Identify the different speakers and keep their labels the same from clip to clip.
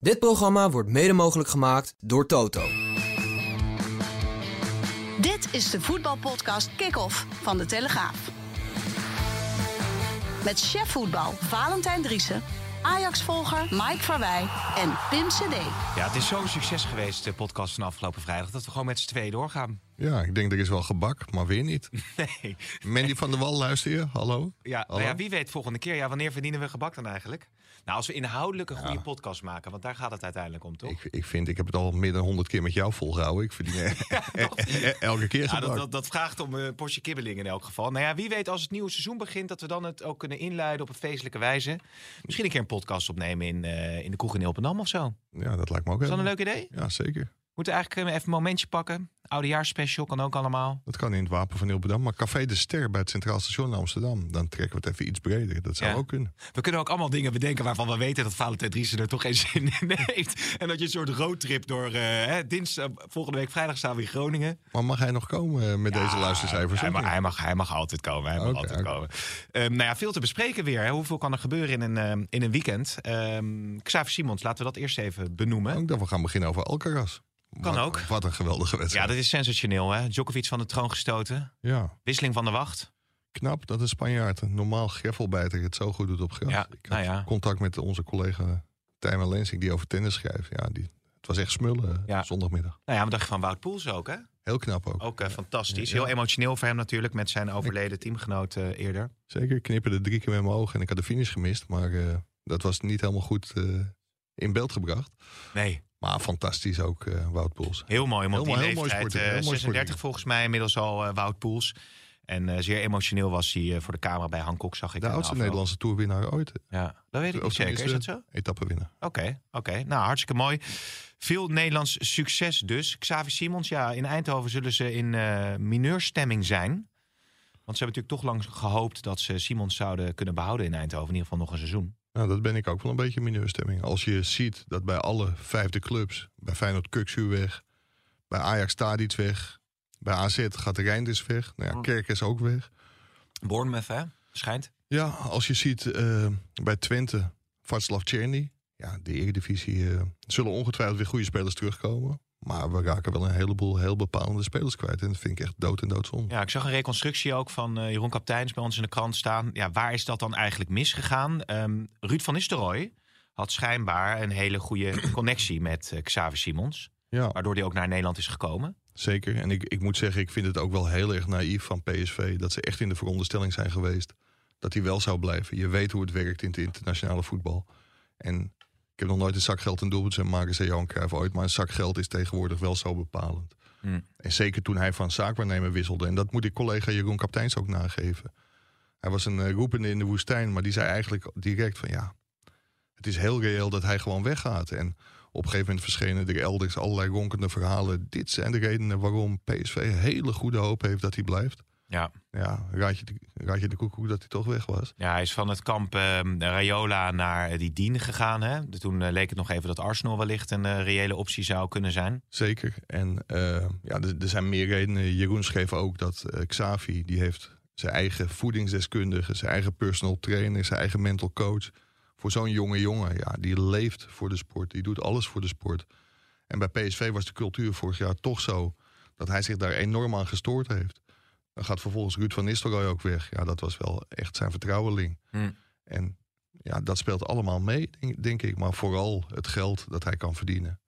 Speaker 1: Dit programma wordt mede mogelijk gemaakt door Toto.
Speaker 2: Dit is de voetbalpodcast Kick-Off van De Telegraaf. Met chef voetbal Valentijn Driessen, Ajax-volger Mike Verwij en Pim CD.
Speaker 3: Ja, het is zo'n succes geweest, de podcast van afgelopen vrijdag, dat we gewoon met z'n tweeën doorgaan.
Speaker 4: Ja, ik denk er is wel gebak, maar weer niet.
Speaker 3: Nee.
Speaker 4: Mandy van der Wal, luister je? Hallo?
Speaker 3: Ja,
Speaker 4: Hallo?
Speaker 3: nou ja, wie weet volgende keer. Ja, wanneer verdienen we gebak dan eigenlijk? Nou, als we inhoudelijk een goede podcast maken, want daar gaat het uiteindelijk om, toch?
Speaker 4: Ik, ik vind, ik heb het al meer dan honderd keer met jou volgehouden. Ik verdien eh, elke keer
Speaker 3: Ja,
Speaker 4: gebak.
Speaker 3: dat, dat, dat vraagt om een portje kibbeling in elk geval. Nou ja, wie weet als het nieuwe seizoen begint... dat we dan het ook kunnen inluiden op een feestelijke wijze. Misschien een keer een podcast opnemen in, eh, in de kroeg in Ilpendam of zo.
Speaker 4: Ja, dat lijkt me ook
Speaker 3: Is dat een leuk idee?
Speaker 4: Ja, zeker.
Speaker 3: We moeten eigenlijk eh, even een momentje pakken. Oudejaarsspecial kan ook allemaal.
Speaker 4: Dat kan in het Wapen van Ilpendam. Maar Café de Ster bij het Centraal Station in Amsterdam. Dan trekken we het even iets breder. Dat zou
Speaker 3: Ja.
Speaker 4: ook kunnen.
Speaker 3: We kunnen ook allemaal dingen bedenken waarvan we weten dat Valentijn Driessen er toch geen zin in heeft. En dat je een soort roadtrip door eh, dinsdag, volgende week vrijdag staan we in Groningen.
Speaker 4: Maar mag hij nog komen eh, met deze luistercijfers?
Speaker 3: Hij mag, hij, mag, hij mag altijd komen. Hij mag altijd komen. Ehm, nou ja, veel te bespreken weer. Hè. Hoeveel kan er gebeuren in een, ehm, in een weekend? Ehm Xavier Simons, laten we dat eerst even benoemen.
Speaker 4: Ook dat we gaan beginnen over Alcaraz.
Speaker 3: Kan
Speaker 4: Wat-
Speaker 3: ook.
Speaker 4: Wat een geweldige
Speaker 3: Ja,
Speaker 4: wedstrijd.
Speaker 3: dat is sensationeel. Hè? Djokovic van de troon gestoten.
Speaker 4: Ja,
Speaker 3: Wisseling van de wacht.
Speaker 4: knap dat een Spanjaard, normaal greffelbijter, het zo goed doet op gras.
Speaker 3: Ja,
Speaker 4: ik
Speaker 3: nou ja.
Speaker 4: contact met onze collega Tijmen Lensing, die over tennis schrijft. Ja, die, het was echt smullen
Speaker 3: Ja.
Speaker 4: zondagmiddag.
Speaker 3: Nou ja, wat dacht je van Wout Poels ook, hè?
Speaker 4: Heel knap ook.
Speaker 3: Ook eh, fantastisch.
Speaker 4: Ja.
Speaker 3: Heel emotioneel voor hem natuurlijk, met zijn overleden teamgenoot eh, eerder.
Speaker 4: Zeker, knipperde drie keer met mijn ogen en ik had de finish gemist. Maar eh, dat was niet helemaal goed eh, in beeld gebracht.
Speaker 3: Nee,
Speaker 4: Maar fantastisch ook, eh Wout Poels.
Speaker 3: Heel mooi,
Speaker 4: Heel
Speaker 3: die
Speaker 4: heel mooi
Speaker 3: leeftijd.
Speaker 4: sportief,
Speaker 3: eh,
Speaker 4: heel mooi
Speaker 3: 36
Speaker 4: sportief.
Speaker 3: volgens mij, inmiddels al eh, Wout Poels. En eh, zeer emotioneel was hij eh, voor de camera bij Hancock, zag ik.
Speaker 4: De oudste. Nederlandse toerwinnaar ooit.
Speaker 3: Ja, dat weet ik niet zeker. Is dat zo?
Speaker 4: Etappewinnaar.
Speaker 3: Oké, oké. Nou, hartstikke mooi. Veel Nederlands succes dus. Xavi Simons, ja, in Eindhoven zullen ze in eh mineurstemming zijn. Want ze hebben natuurlijk toch lang gehoopt dat ze Simons zouden kunnen behouden in Eindhoven. In ieder geval nog een seizoen.
Speaker 4: Nou, dat ben ik ook wel een beetje mineurstemming. Als je ziet dat bij alle vijfde clubs, bij Feyenoord Kukshuur weg, bij Ajax Tadic weg, bij AZ gaat de Reinders weg, nou ja, Kerk is ook weg.
Speaker 3: Bournemouth, hè? Schijnt.
Speaker 4: Ja, als je ziet eh, bij Twente, Václav Czerny, ja, de Eredivisie, eh zullen ongetwijfeld weer goede spelers terugkomen. Maar we raken wel een heleboel heel bepalende spelers kwijt. En dat vind ik echt dood en doodzonde.
Speaker 3: Ja, ik zag een reconstructie ook van eh, Jeroen Kapteins bij ons in de krant staan. Ja, waar is dat dan eigenlijk misgegaan? Ehm, Ruud van Nistelrooy had schijnbaar een hele goede connectie met eh, Xavier Simons.
Speaker 4: Ja,
Speaker 3: Waardoor hij ook naar Nederland is gekomen.
Speaker 4: zeker. En ik, ik moet zeggen, ik vind het ook wel heel erg naïef van PSV... dat ze echt in de veronderstelling zijn geweest dat hij wel zou blijven. Je weet hoe het werkt in het internationale voetbal. En ik heb nog nooit een zak geld een doelpunt zijn maken, zei Johan Cruijff ooit. Maar een zak geld is tegenwoordig wel zo bepalend.
Speaker 3: Hmm.
Speaker 4: En zeker toen hij van zaakwaarnemer wisselde. En dat moet ik collega Jeroen Kapteins ook nageven. Hij was een eh, roepende in de woestijn, maar die zei eigenlijk direct van ja... het is heel reëel dat hij gewoon weggaat. En op een gegeven moment verschenen er elders allerlei ronkende verhalen. Dit zijn de redenen waarom PSV hele goede hoop heeft dat hij blijft.
Speaker 3: Ja.
Speaker 4: Ja, raad je de, raad je de koekoek dat hij toch weg was.
Speaker 3: ja, hij is van het kamp eh, Rayola naar die Dien gegaan. Hè? Toen eh, leek het nog even dat Arsenal wellicht een eh, reële optie zou kunnen zijn.
Speaker 4: Zeker. En eh, ja, er, er zijn meer redenen. Jeroen schreef ook dat eh, Xavi, die heeft zijn eigen voedingsdeskundige, zijn eigen personal trainer, zijn eigen mental coach. Voor zo'n jonge jongen, ja, die leeft voor de sport, die doet alles voor de sport. En bij PSV was de cultuur vorig jaar toch zo dat hij zich daar enorm aan gestoord heeft. Dan gaat vervolgens Ruud van Nistelrooy ook weg. Ja, dat was wel echt zijn vertrouweling.
Speaker 3: Hmm.
Speaker 4: En ja, dat speelt allemaal mee, denk, denk ik. Maar vooral het geld dat hij kan verdienen.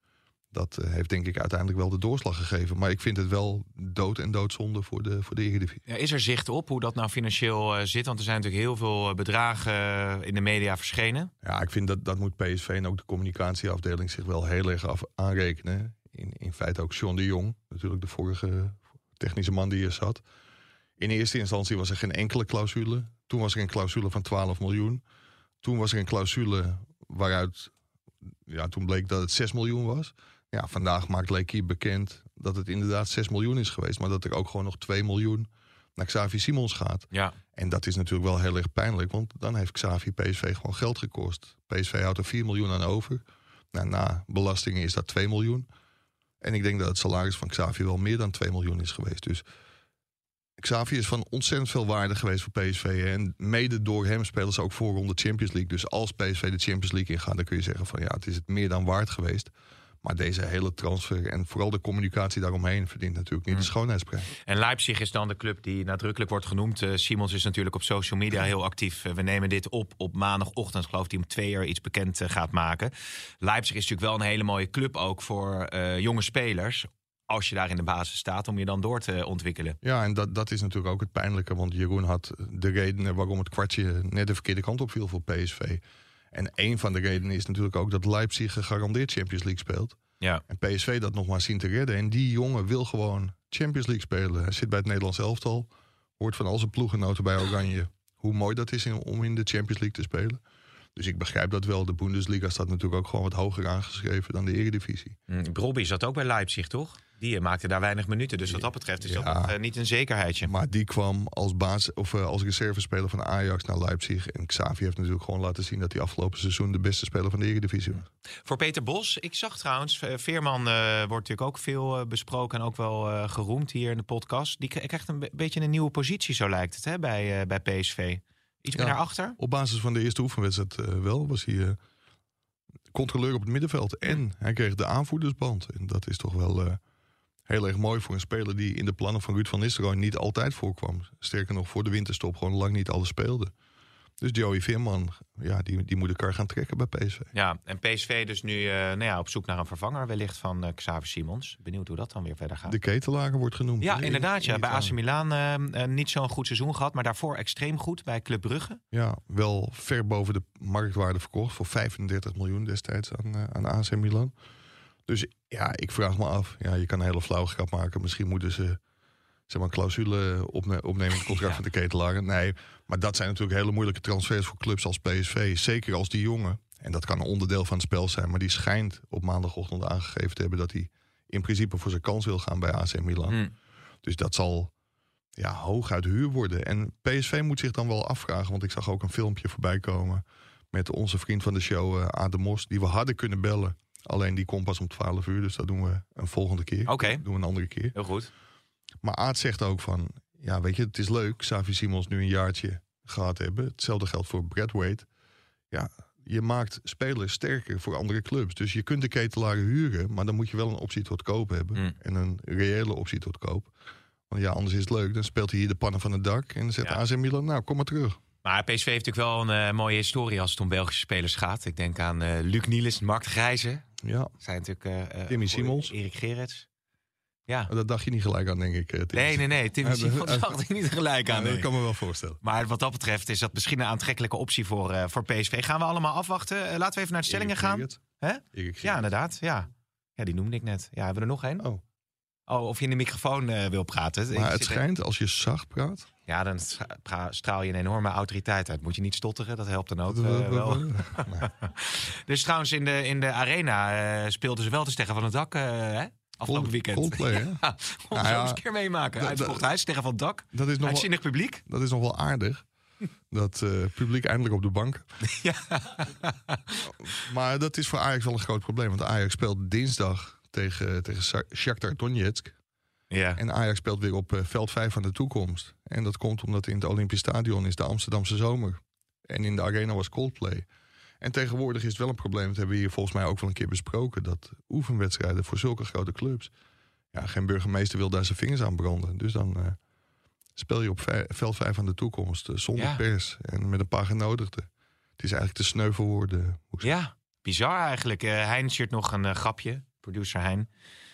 Speaker 4: Dat eh, heeft denk ik uiteindelijk wel de doorslag gegeven. Maar ik vind het wel dood en doodzonde voor de, voor de Eredivisie.
Speaker 3: Ja, is er zicht op hoe dat nou financieel eh, zit? Want er zijn natuurlijk heel veel eh, bedragen in de media verschenen.
Speaker 4: Ja, ik vind dat dat moet PSV en ook de communicatieafdeling zich wel heel erg af, aanrekenen. In, in feite ook John de Jong, natuurlijk de vorige technische man die hier zat. In eerste instantie was er geen enkele clausule. Toen was er een clausule van 12 miljoen. Toen was er een clausule waaruit, ja, toen bleek dat het 6 miljoen was. Ja, vandaag maakt Leekie bekend dat het inderdaad 6 miljoen is geweest. Maar dat er ook gewoon nog 2 miljoen naar Xavi Simons gaat.
Speaker 3: Ja.
Speaker 4: En dat is natuurlijk wel heel erg pijnlijk, want dan heeft Xavi PSV gewoon geld gekost. PSV houdt er 4 miljoen aan over. Nou, na belastingen is dat 2 miljoen. En ik denk dat het salaris van Xavi wel meer dan 2 miljoen is geweest. Dus Xavi is van ontzettend veel waarde geweest voor PSV. En mede door hem spelen ze ook voorronde Champions League. Dus als PSV de Champions League ingaat, dan kun je zeggen van ja, het is het meer dan waard geweest. Maar deze hele transfer en vooral de communicatie daaromheen verdient natuurlijk niet de schoonheidsprijs.
Speaker 3: En Leipzig is dan de club die nadrukkelijk wordt genoemd. Eh, Simons is natuurlijk op social media heel actief. Eh, we nemen dit op op maandagochtend. Geloof ik, die om twee uur iets bekend eh, gaat maken. Leipzig is natuurlijk wel een hele mooie club ook voor jonge spelers. Als je daar in de basis staat om je dan door te ontwikkelen.
Speaker 4: Ja, en dat, dat is natuurlijk ook het pijnlijke. Want Jeroen had de redenen waarom het kwartje net de verkeerde kant op viel voor PSV. En een van de redenen is natuurlijk ook dat Leipzig gegarandeerd Champions League speelt.
Speaker 3: Ja.
Speaker 4: En PSV dat nog maar zien te redden. En die jongen wil gewoon Champions League spelen. Hij zit bij het Nederlands elftal. Hoort van al zijn ploegenoten bij Oranje. Hoe mooi dat is om in de Champions League te spelen. Dus ik begrijp dat wel. De Bundesliga staat natuurlijk ook gewoon wat hoger aangeschreven dan de Eredivisie.
Speaker 3: Mm, Brobby zat ook bij Leipzig, toch? Die eh, maakte daar weinig minuten. Dus wat dat betreft is dat
Speaker 4: Ja.
Speaker 3: nog, eh, niet een zekerheidje.
Speaker 4: Maar die kwam als, baas, of, eh, als reservespeler van Ajax naar Leipzig. En Xavi heeft natuurlijk gewoon laten zien dat hij afgelopen seizoen de beste speler van de Eredivisie was.
Speaker 3: Voor Peter Bos, ik zag trouwens, Veerman wordt natuurlijk ook veel besproken en ook wel geroemd hier in de podcast. Die krijgt een be- beetje een nieuwe positie, zo lijkt het, hè, bij, bij PSV. Iets meer
Speaker 4: Ja.
Speaker 3: naar achter?
Speaker 4: Op basis van de eerste oefenwedstrijd wel was hij controleur op het middenveld. En hij kreeg de aanvoerdersband. En dat is toch wel heel erg mooi voor een speler die in de plannen van Ruud van Nistelrooy niet altijd voorkwam. Sterker nog, voor de winterstop gewoon lang niet alles speelde. Dus Joey Veerman, ja, die, die moet elkaar gaan trekken bij PSV.
Speaker 3: Ja, en PSV dus nu eh, nou ja, op zoek naar een vervanger wellicht van eh Xavier Simons. Benieuwd hoe dat dan weer verder gaat.
Speaker 4: De ketelager wordt genoemd.
Speaker 3: Ja, inderdaad. Ja.
Speaker 4: in
Speaker 3: Bij AC. Milan eh, niet zo'n goed seizoen gehad, maar daarvoor extreem goed bij Club Brugge.
Speaker 4: Ja, wel ver boven de marktwaarde verkocht voor 35 miljoen destijds aan, aan AC Milan. Dus ja, ik vraag me af. Ja, je kan een hele flauwe grap maken. Misschien moeten ze zeg maar, een clausule opne- opnemen in het contract
Speaker 3: Ja.
Speaker 4: van de ketelaar. Nee, maar dat zijn natuurlijk hele moeilijke transfers voor clubs als PSV. Zeker als die jongen, en dat kan een onderdeel van het spel zijn... maar die schijnt op maandagochtend aangegeven te hebben... dat hij in principe voor zijn kans wil gaan bij AC Milan.
Speaker 3: Hm.
Speaker 4: Dus dat zal ja, hooguit huur worden. En PSV moet zich dan wel afvragen, want ik zag ook een filmpje voorbij komen met onze vriend van de show, eh Adem Mos, die we hadden kunnen bellen. Alleen die komt pas om 12 uur, dus dat doen we een volgende keer.
Speaker 3: Oké.
Speaker 4: Doen we een andere keer.
Speaker 3: Heel goed.
Speaker 4: Maar Aad zegt ook van, ja weet je, het is leuk, Xavi Simons nu een jaartje gehad hebben. Hetzelfde geldt voor Brad Wade. Ja, je maakt spelers sterker voor andere clubs. Dus je kunt de ketelaren huren, maar dan moet je wel een optie tot koop hebben.
Speaker 3: Mm.
Speaker 4: En een reële optie tot koop. Want ja, anders is het leuk. Dan speelt hij hier de pannen van het dak. En dan zegt
Speaker 3: Ja.
Speaker 4: AC Milan, nou, kom maar terug.
Speaker 3: Maar PSV heeft natuurlijk wel een eh, mooie historie als het om Belgische spelers gaat. Ik denk aan eh Luc Niels, Mark Grijze.
Speaker 4: Ja,
Speaker 3: Zijn natuurlijk, eh,
Speaker 4: Timmy Simons.
Speaker 3: Erik Gerrits. Ja.
Speaker 4: dat dacht je niet gelijk aan, denk ik. Tim.
Speaker 3: Nee, nee, nee. Timmy Simons dacht ik niet gelijk aan.
Speaker 4: dat
Speaker 3: nee.
Speaker 4: kan me wel voorstellen.
Speaker 3: Maar wat dat betreft is dat misschien een aantrekkelijke optie voor, voor PSV. Gaan we allemaal afwachten? Laten we even naar de stellingen gaan. Hè? Ja, inderdaad. Ja. ja, die noemde ik net. Ja, hebben we er nog één?
Speaker 4: Oh,
Speaker 3: Oh, of je in de microfoon eh, wil praten.
Speaker 4: Maar het schijnt, als je zacht praat...
Speaker 3: Ja, dan straal je een enorme autoriteit uit. Moet je niet stotteren, dat helpt dan ook eh, wel. Dus trouwens, in de, in de arena eh, speelden ze wel te Sterren van het Dak, hè? Afgelopen weekend.
Speaker 4: Coldplay, hè?
Speaker 3: Ja,
Speaker 4: Nou ja,
Speaker 3: eens een keer meemaken. Uitverkocht huis, Sterren van het Dak.
Speaker 4: Dat is nog wel,
Speaker 3: Uitzinnig publiek.
Speaker 4: dat is nog wel aardig. Dat publiek eindelijk op de bank.
Speaker 3: Ja.
Speaker 4: Maar dat is voor Ajax wel een groot probleem. Want Ajax speelt dinsdag tegen, tegen Shakhtar Donetsk.
Speaker 3: Ja.
Speaker 4: En Ajax speelt weer op eh, veld 5 van de toekomst. En dat komt omdat in het Olympisch Stadion is de Amsterdamse zomer. En in de arena was Coldplay. En tegenwoordig is het wel een probleem. Dat hebben we hier volgens mij ook wel een keer besproken. Dat oefenwedstrijden voor zulke grote clubs. Ja, geen burgemeester wil daar zijn vingers aan branden. Dus dan eh, speel je op veld 5 van de toekomst. eh, zonder
Speaker 3: Ja.
Speaker 4: pers en met een paar genodigden. Het is eigenlijk te sneu voor woorden. Hoe-
Speaker 3: ja, bizar eigenlijk. Eh hein shirt nog een grapje. Producer Hein.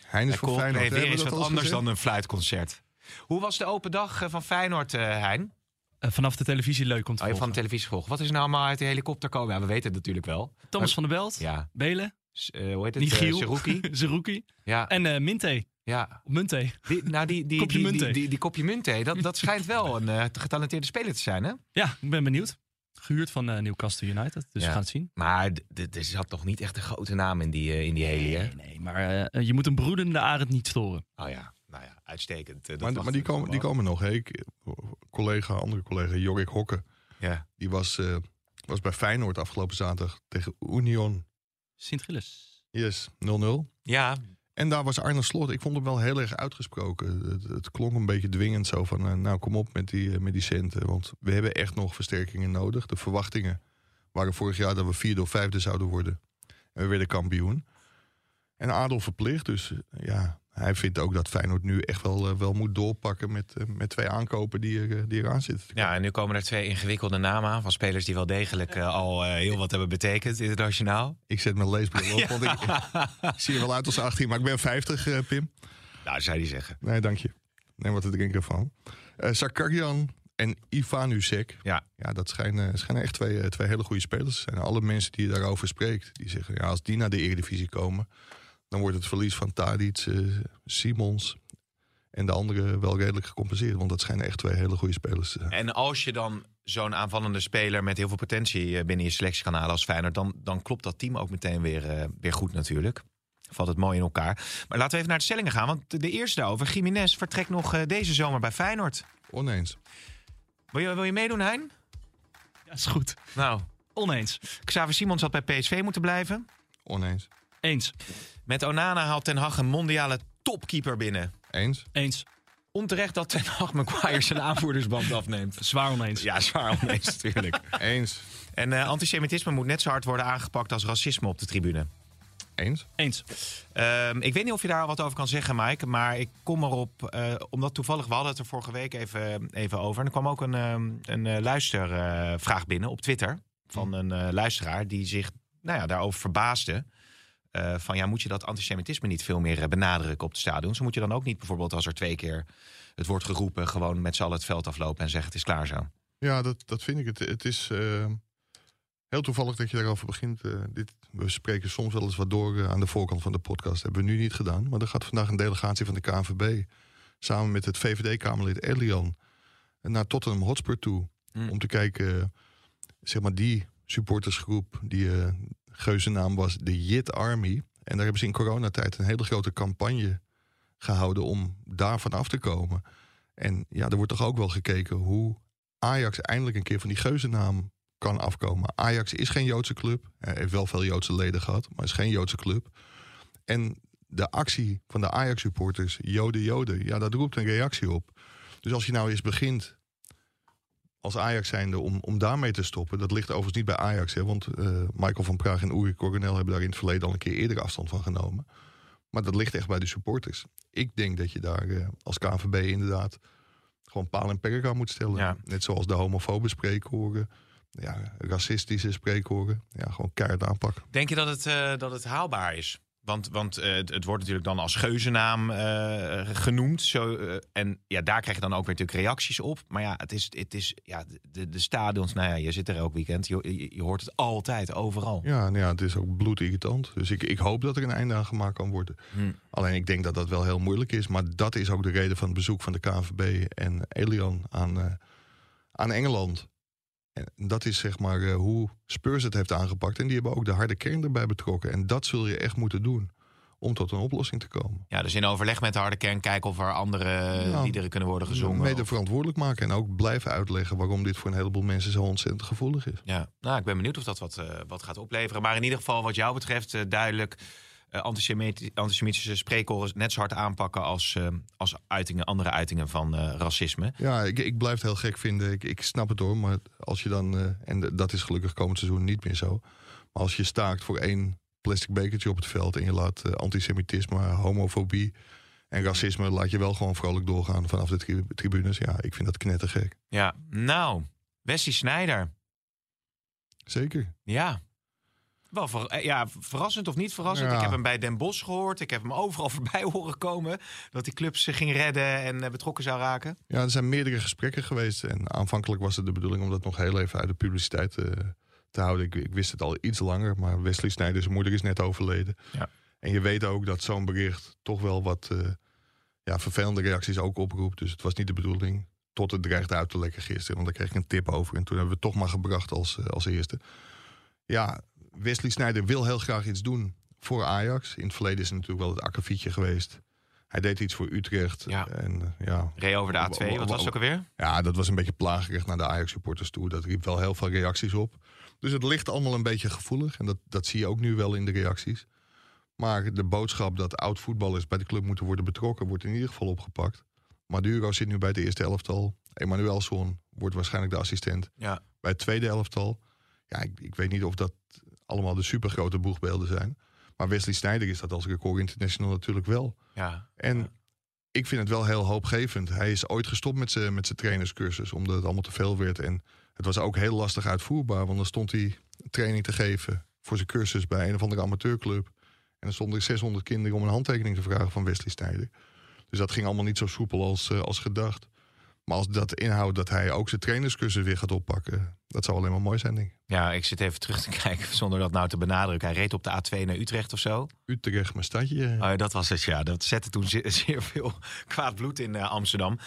Speaker 4: Hein is
Speaker 3: En
Speaker 4: voor Feyenoord.
Speaker 3: weer is wat anders
Speaker 4: gezegd?
Speaker 3: dan een fluitconcert. Hoe was de open dag eh, van Feyenoord, eh Hein?
Speaker 5: Eh, vanaf de televisie leuk om te
Speaker 3: Oh, van
Speaker 5: volgen.
Speaker 3: de televisie gevolgd. Wat is nou allemaal uit de helikopter komen? Ja, we weten het natuurlijk wel.
Speaker 5: Thomas van der Belt,
Speaker 3: Ja,
Speaker 5: Belen,
Speaker 3: S- eh, hoe heet het?
Speaker 5: niet
Speaker 3: Eh,
Speaker 5: Giel. Zerouki
Speaker 3: Ja,
Speaker 5: en eh Minte.
Speaker 3: ja.
Speaker 5: Op Munte.
Speaker 3: Die, nou, die, die,
Speaker 5: Kopje
Speaker 3: die, die, die, die kopje munt, hè, dat, dat schijnt wel een eh, getalenteerde speler te zijn, hè?
Speaker 5: Ja, ik ben benieuwd. Gehuurd van eh, Newcastle United, dus
Speaker 3: Ja.
Speaker 5: we gaan het zien.
Speaker 3: Maar er zat toch niet echt een grote naam in die, eh, in die heli, hè?
Speaker 5: Nee, nee, maar eh, je moet een broedende arend niet storen.
Speaker 3: Oh ja, nou ja, uitstekend. Dat
Speaker 4: Maar, maar die, komen, die komen nog. Hè. Ik, collega, andere collega, Jorik Hokke.
Speaker 3: Ja.
Speaker 4: Die was, eh, was bij Feyenoord afgelopen zaterdag tegen Union.
Speaker 5: Sint-Gilles.
Speaker 4: Yes, 0-0.
Speaker 3: ja,
Speaker 4: En daar was Arne Slot. Ik vond hem wel heel erg uitgesproken. Het, het klonk een beetje dwingend zo van... eh, nou, kom op met die, eh, met die centen. Want we hebben echt nog versterkingen nodig. De verwachtingen waren vorig jaar dat we vierde of vijfde zouden worden. En we werden kampioen. En Adel verplicht. Dus eh, ja, hij vindt ook dat Feyenoord nu echt wel, eh, wel moet doorpakken... met, eh, met twee aankopen die, er, eh, die eraan zitten.
Speaker 3: Ja, en nu komen er twee ingewikkelde namen aan van spelers die wel degelijk al heel wat hebben betekend internationaal.
Speaker 4: Ik zet mijn leesbril op, want ik, ik zie er wel uit als 18, maar ik ben 50, eh, Pim.
Speaker 3: Nou, zou die zeggen.
Speaker 4: Nee, dank je. Neem wat te drinken van. Sakarjan en Ivanusek.
Speaker 3: Ja.
Speaker 4: Ja, dat schijnen, schijnen echt twee, twee hele goede spelers te zijn. Alle mensen die je daarover spreekt, die zeggen... Ja, als die naar de Eredivisie komen... dan wordt het verlies van Tadic, eh, Simons... en de anderen wel redelijk gecompenseerd. Want dat schijnen echt twee hele goede spelers te zijn.
Speaker 3: En als je dan zo'n aanvallende speler met heel veel potentie eh, binnen je selectie kan halen als Feyenoord, dan, dan klopt dat team ook meteen weer, eh, weer goed natuurlijk. Valt het mooi in elkaar. Maar laten we even naar de stellingen gaan. Want de eerste daarover, Jiménez, vertrekt nog eh, deze zomer bij Feyenoord.
Speaker 4: Oneens.
Speaker 3: Wil je, wil je meedoen, Hein?
Speaker 5: Ja, is goed.
Speaker 3: Nou,
Speaker 5: Oneens.
Speaker 3: Xavier Simons had bij PSV moeten blijven.
Speaker 4: Oneens.
Speaker 5: Eens.
Speaker 3: Met Onana haalt Ten Hag een mondiale topkeeper binnen.
Speaker 4: Eens.
Speaker 5: Eens.
Speaker 3: Onterecht dat Ten Hag Maguire zijn aanvoerdersband afneemt.
Speaker 5: Zwaar oneens.
Speaker 3: Ja, zwaar oneens natuurlijk.
Speaker 4: Eens.
Speaker 3: En eh, antisemitisme moet net zo hard worden aangepakt als racisme op de tribune.
Speaker 4: Eens.
Speaker 5: Eens.
Speaker 3: Ehm, ik weet niet of je daar wat over kan zeggen, Mike. Maar ik kom erop, eh, omdat toevallig, we hadden het er vorige week even, even over. En er kwam ook een, ehm, een eh, luistervraag binnen op Twitter. Van een eh, luisteraar die zich nou ja, daarover verbaasde. Eh, van ja, moet je dat antisemitisme niet veel meer eh, benadrukken op de stadions? Moet je dan ook niet bijvoorbeeld als er twee keer het wordt geroepen... gewoon met z'n allen het veld aflopen en zeggen het is klaar zo?
Speaker 4: Ja, dat, dat vind ik. Het, het is eh, heel toevallig dat je daarover begint. Dit, we spreken soms wel eens wat door aan de voorkant van de podcast. hebben we nu niet gedaan. Maar er gaat vandaag een delegatie van de KNVB... samen met het VVD-Kamerlid Elian... naar Tottenham Hotspur toe.
Speaker 3: Hmm.
Speaker 4: Om te kijken, zeg maar die supportersgroep... die geuzennaam was de Jit Army. En daar hebben ze in coronatijd een hele grote campagne gehouden... om daarvan af te komen. En ja, er wordt toch ook wel gekeken hoe Ajax eindelijk een keer van die geuzennaam kan afkomen. Ajax is geen Joodse club. Hij heeft wel veel Joodse leden gehad, maar is geen Joodse club. En de actie van de Ajax-supporters, Joden, Joden, ja, dat roept een reactie op. Dus als je nou eens begint als Ajax zijnde om, om daarmee te stoppen... dat ligt overigens niet bij Ajax, hè, want eh, Michael van Praag en Uri Coronel... hebben daar in het verleden al een keer eerder afstand van genomen. Maar dat ligt echt bij de supporters. Ik denk dat je daar eh, als KNVB inderdaad gewoon paal en perk aan moet stellen.
Speaker 3: Ja.
Speaker 4: Net zoals de homofobe spreekhoren, ja, racistische spreekhoren. Ja, gewoon keihard aanpakken.
Speaker 3: Denk je dat het, eh, dat het haalbaar is? Want, want eh, het, het wordt natuurlijk dan als geuzennaam eh, genoemd. Zo, eh, en ja, daar krijg je dan ook weer natuurlijk reacties op. Maar ja, het is, het is ja, de, de stadions, nou ja, je zit er elk weekend. Je, je, je hoort het altijd, overal.
Speaker 4: Ja, nou ja, het is ook bloedirritant. Dus ik, ik hoop dat er een einde aan gemaakt kan worden.
Speaker 3: Hm.
Speaker 4: Alleen ik denk dat dat wel heel moeilijk is. Maar dat is ook de reden van het bezoek van de KNVB en Elian aan, aan Engeland. En dat is zeg maar eh, hoe Spurs het heeft aangepakt. En die hebben ook de harde kern erbij betrokken. En dat zul je echt moeten doen om tot een oplossing te komen.
Speaker 3: Ja, dus in overleg met de harde kern kijken of er andere
Speaker 4: Nou,
Speaker 3: liederen kunnen worden gezongen.
Speaker 4: Mede
Speaker 3: Of-
Speaker 4: verantwoordelijk maken en ook blijven uitleggen waarom dit voor een heleboel mensen zo ontzettend gevoelig is.
Speaker 3: Ja, nou, ik ben benieuwd of dat wat, eh, wat gaat opleveren. Maar in ieder geval, wat jou betreft, eh, duidelijk eh, antisemiti- antisemitische spreekhoren net zo hard aanpakken als, eh, als uitingen, andere uitingen van eh, racisme.
Speaker 4: Ja, ik, ik blijf het heel gek vinden. Ik, ik snap het hoor, maar als je dan, en dat is gelukkig komend seizoen niet meer zo. Maar als je staakt voor één plastic bekertje op het veld en je laat antisemitisme, homofobie en racisme, laat je wel gewoon vrolijk doorgaan vanaf de tri- tribunes. Ja, ik vind dat knettergek.
Speaker 3: Ja, nou, Wesley Snijder.
Speaker 4: Zeker.
Speaker 3: Ja. Wel ver- eh, ja, verrassend of niet verrassend.
Speaker 4: Ja.
Speaker 3: Ik heb hem bij Den Bosch gehoord. Ik heb hem overal voorbij horen komen. Dat die clubs zich ging redden en eh, betrokken zou raken.
Speaker 4: Ja, er zijn meerdere gesprekken geweest. En aanvankelijk was het de bedoeling om dat nog heel even uit de publiciteit eh, te houden. Ik, ik wist het al iets langer, maar Wesley Sneijder, zijn moeder is net overleden.
Speaker 3: Ja.
Speaker 4: En je weet ook dat zo'n bericht toch wel wat ja, vervelende reacties ook oproept. Dus het was niet de bedoeling. Tot het dreigde uit te lekken gisteren. Want daar kreeg ik een tip over. En toen hebben we het toch maar gebracht als, als eerste. Ja, Wesley Sneijder wil heel graag iets doen voor Ajax. In het verleden is er natuurlijk wel het akkefietje geweest. Hij deed iets voor Utrecht.
Speaker 3: Ja.
Speaker 4: En, eh, ja,
Speaker 3: Reed over de A2. Wat was het ook alweer?
Speaker 4: ja, dat was een beetje plagerig naar de Ajax-supporters toe. Dat riep wel heel veel reacties op. Dus het ligt allemaal een beetje gevoelig. En dat, dat zie je ook nu wel in de reacties. Maar de boodschap dat oud-voetballers bij de club moeten worden betrokken... wordt in ieder geval opgepakt. Maduro zit nu bij het eerste elftal. Emanuelson wordt waarschijnlijk de assistent
Speaker 3: Ja.
Speaker 4: bij het tweede elftal. Ja, ik, ik weet niet of dat allemaal de supergrote boegbeelden zijn. Maar Wesley Sneijder is dat als record international natuurlijk wel.
Speaker 3: Ja.
Speaker 4: En ik vind het wel heel hoopgevend. Hij is ooit gestopt met zijn met zijn trainerscursus, omdat het allemaal te veel werd. En het was ook heel lastig uitvoerbaar, want dan stond hij training te geven voor zijn cursus bij een of andere amateurclub. En dan stonden er 600 kinderen om een handtekening te vragen van Wesley Sneijder. Dus dat ging allemaal niet zo soepel als, eh, als gedacht. Maar als dat inhoudt dat hij ook zijn trainerscursus weer gaat oppakken, dat zou alleen maar mooi zijn, denk ik.
Speaker 3: ja, ik zit even terug te kijken zonder dat nou te benadrukken. Hij reed op de A2 naar Utrecht of zo.
Speaker 4: Utrecht, mijn stadje.
Speaker 3: Oh, ja, dat was het, ja. Dat zette toen zeer, zeer veel kwaad bloed in eh, Amsterdam.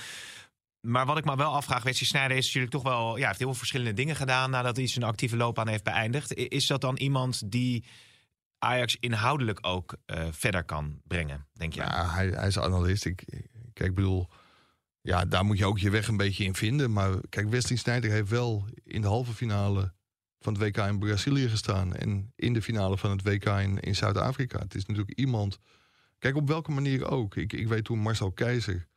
Speaker 3: Maar wat ik me wel afvraag, Wesley Sneijder is natuurlijk toch wel... Ja, heeft heel veel verschillende dingen gedaan nadat hij zijn actieve loopbaan heeft beëindigd. Is dat dan iemand die Ajax inhoudelijk ook eh, verder kan brengen, denk je?
Speaker 4: Ja, hij, hij is analist. Ik, kijk, ik bedoel, ja, daar moet je ook je weg een beetje in vinden. Maar kijk, Wesley Sneijder heeft wel in de halve finale van het WK in Brazilië gestaan. En in de finale van het WK in, in Zuid-Afrika. Het is natuurlijk iemand. Kijk, op welke manier ook. Ik, ik weet toen Marcel Keizer,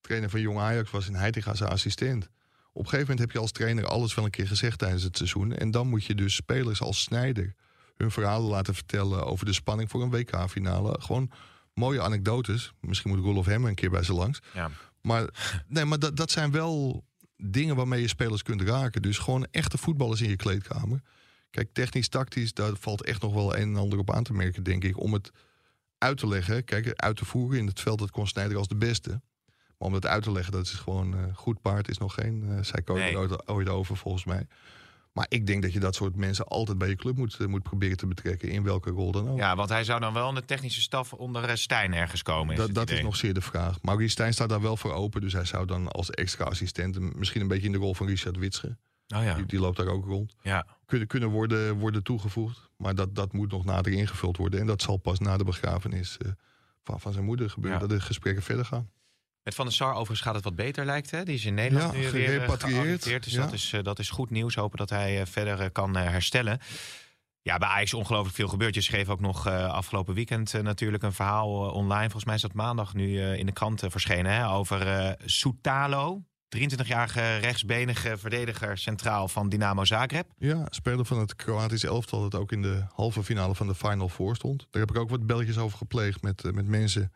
Speaker 4: trainer van Jong Ajax, was en Heitinga zijn assistent. Op een gegeven moment heb je als trainer alles wel een keer gezegd tijdens het seizoen. En dan moet je dus spelers als Snijder hun verhalen laten vertellen over de spanning voor een WK-finale. Gewoon mooie anekdotes. Misschien moet Rolof Hem een keer bij ze langs.
Speaker 3: Ja.
Speaker 4: Maar, nee, maar dat, dat zijn wel dingen waarmee je spelers kunt raken. Dus gewoon echte voetballers in je kleedkamer. Kijk, technisch, tactisch, daar valt echt nog wel een en ander op aan te merken, denk ik. Om het uit te leggen, kijk, uit te voeren in het veld, dat kon Snijder als de beste. Maar om dat uit te leggen, dat is gewoon eh, goed paard, is nog geen uh, psycho
Speaker 3: Nee.
Speaker 4: ooit, ooit over, volgens mij. Maar ik denk dat je dat soort mensen altijd bij je club moet, eh, moet proberen te betrekken, in welke rol dan ook.
Speaker 3: Ja, want hij zou dan wel in de technische staf onder eh, Stijn ergens komen. Is
Speaker 4: Dat, dat is nog zeer de vraag. Maurice Stijn staat daar wel voor open. Dus hij zou dan als extra assistent... en misschien een beetje in de rol van Richard Witsche...
Speaker 3: Oh ja.
Speaker 4: die, die loopt daar ook rond...
Speaker 3: ja.
Speaker 4: kunnen, kunnen worden, worden toegevoegd. Maar dat, dat moet nog nader ingevuld worden. En dat zal pas na de begrafenis eh, van, van zijn moeder gebeuren.
Speaker 3: Ja.
Speaker 4: Dat de gesprekken verder gaan.
Speaker 3: Met Van der Sar overigens gaat het wat beter, lijkt hè? Die is in Nederland
Speaker 4: Ja,
Speaker 3: nu weer eh,
Speaker 4: gerepatrieerd.
Speaker 3: gearriveerd. Dus
Speaker 4: Ja.
Speaker 3: dat, is, eh, dat is goed nieuws. Hopen dat hij eh, verder eh, kan eh, herstellen. Ja, bij Ajax ongelooflijk veel gebeurd. Je schreef ook nog eh, afgelopen weekend eh, natuurlijk een verhaal eh, online. Volgens mij is dat maandag nu eh, in de krant eh, verschenen. Hè, over eh Soutalo. 23-jarige rechtsbenige verdediger centraal van Dynamo Zagreb.
Speaker 4: Ja, speler van het Kroatisch elftal... dat ook in de halve finale van de Final Four stond. Daar heb ik ook wat belletjes over gepleegd met, eh, met mensen...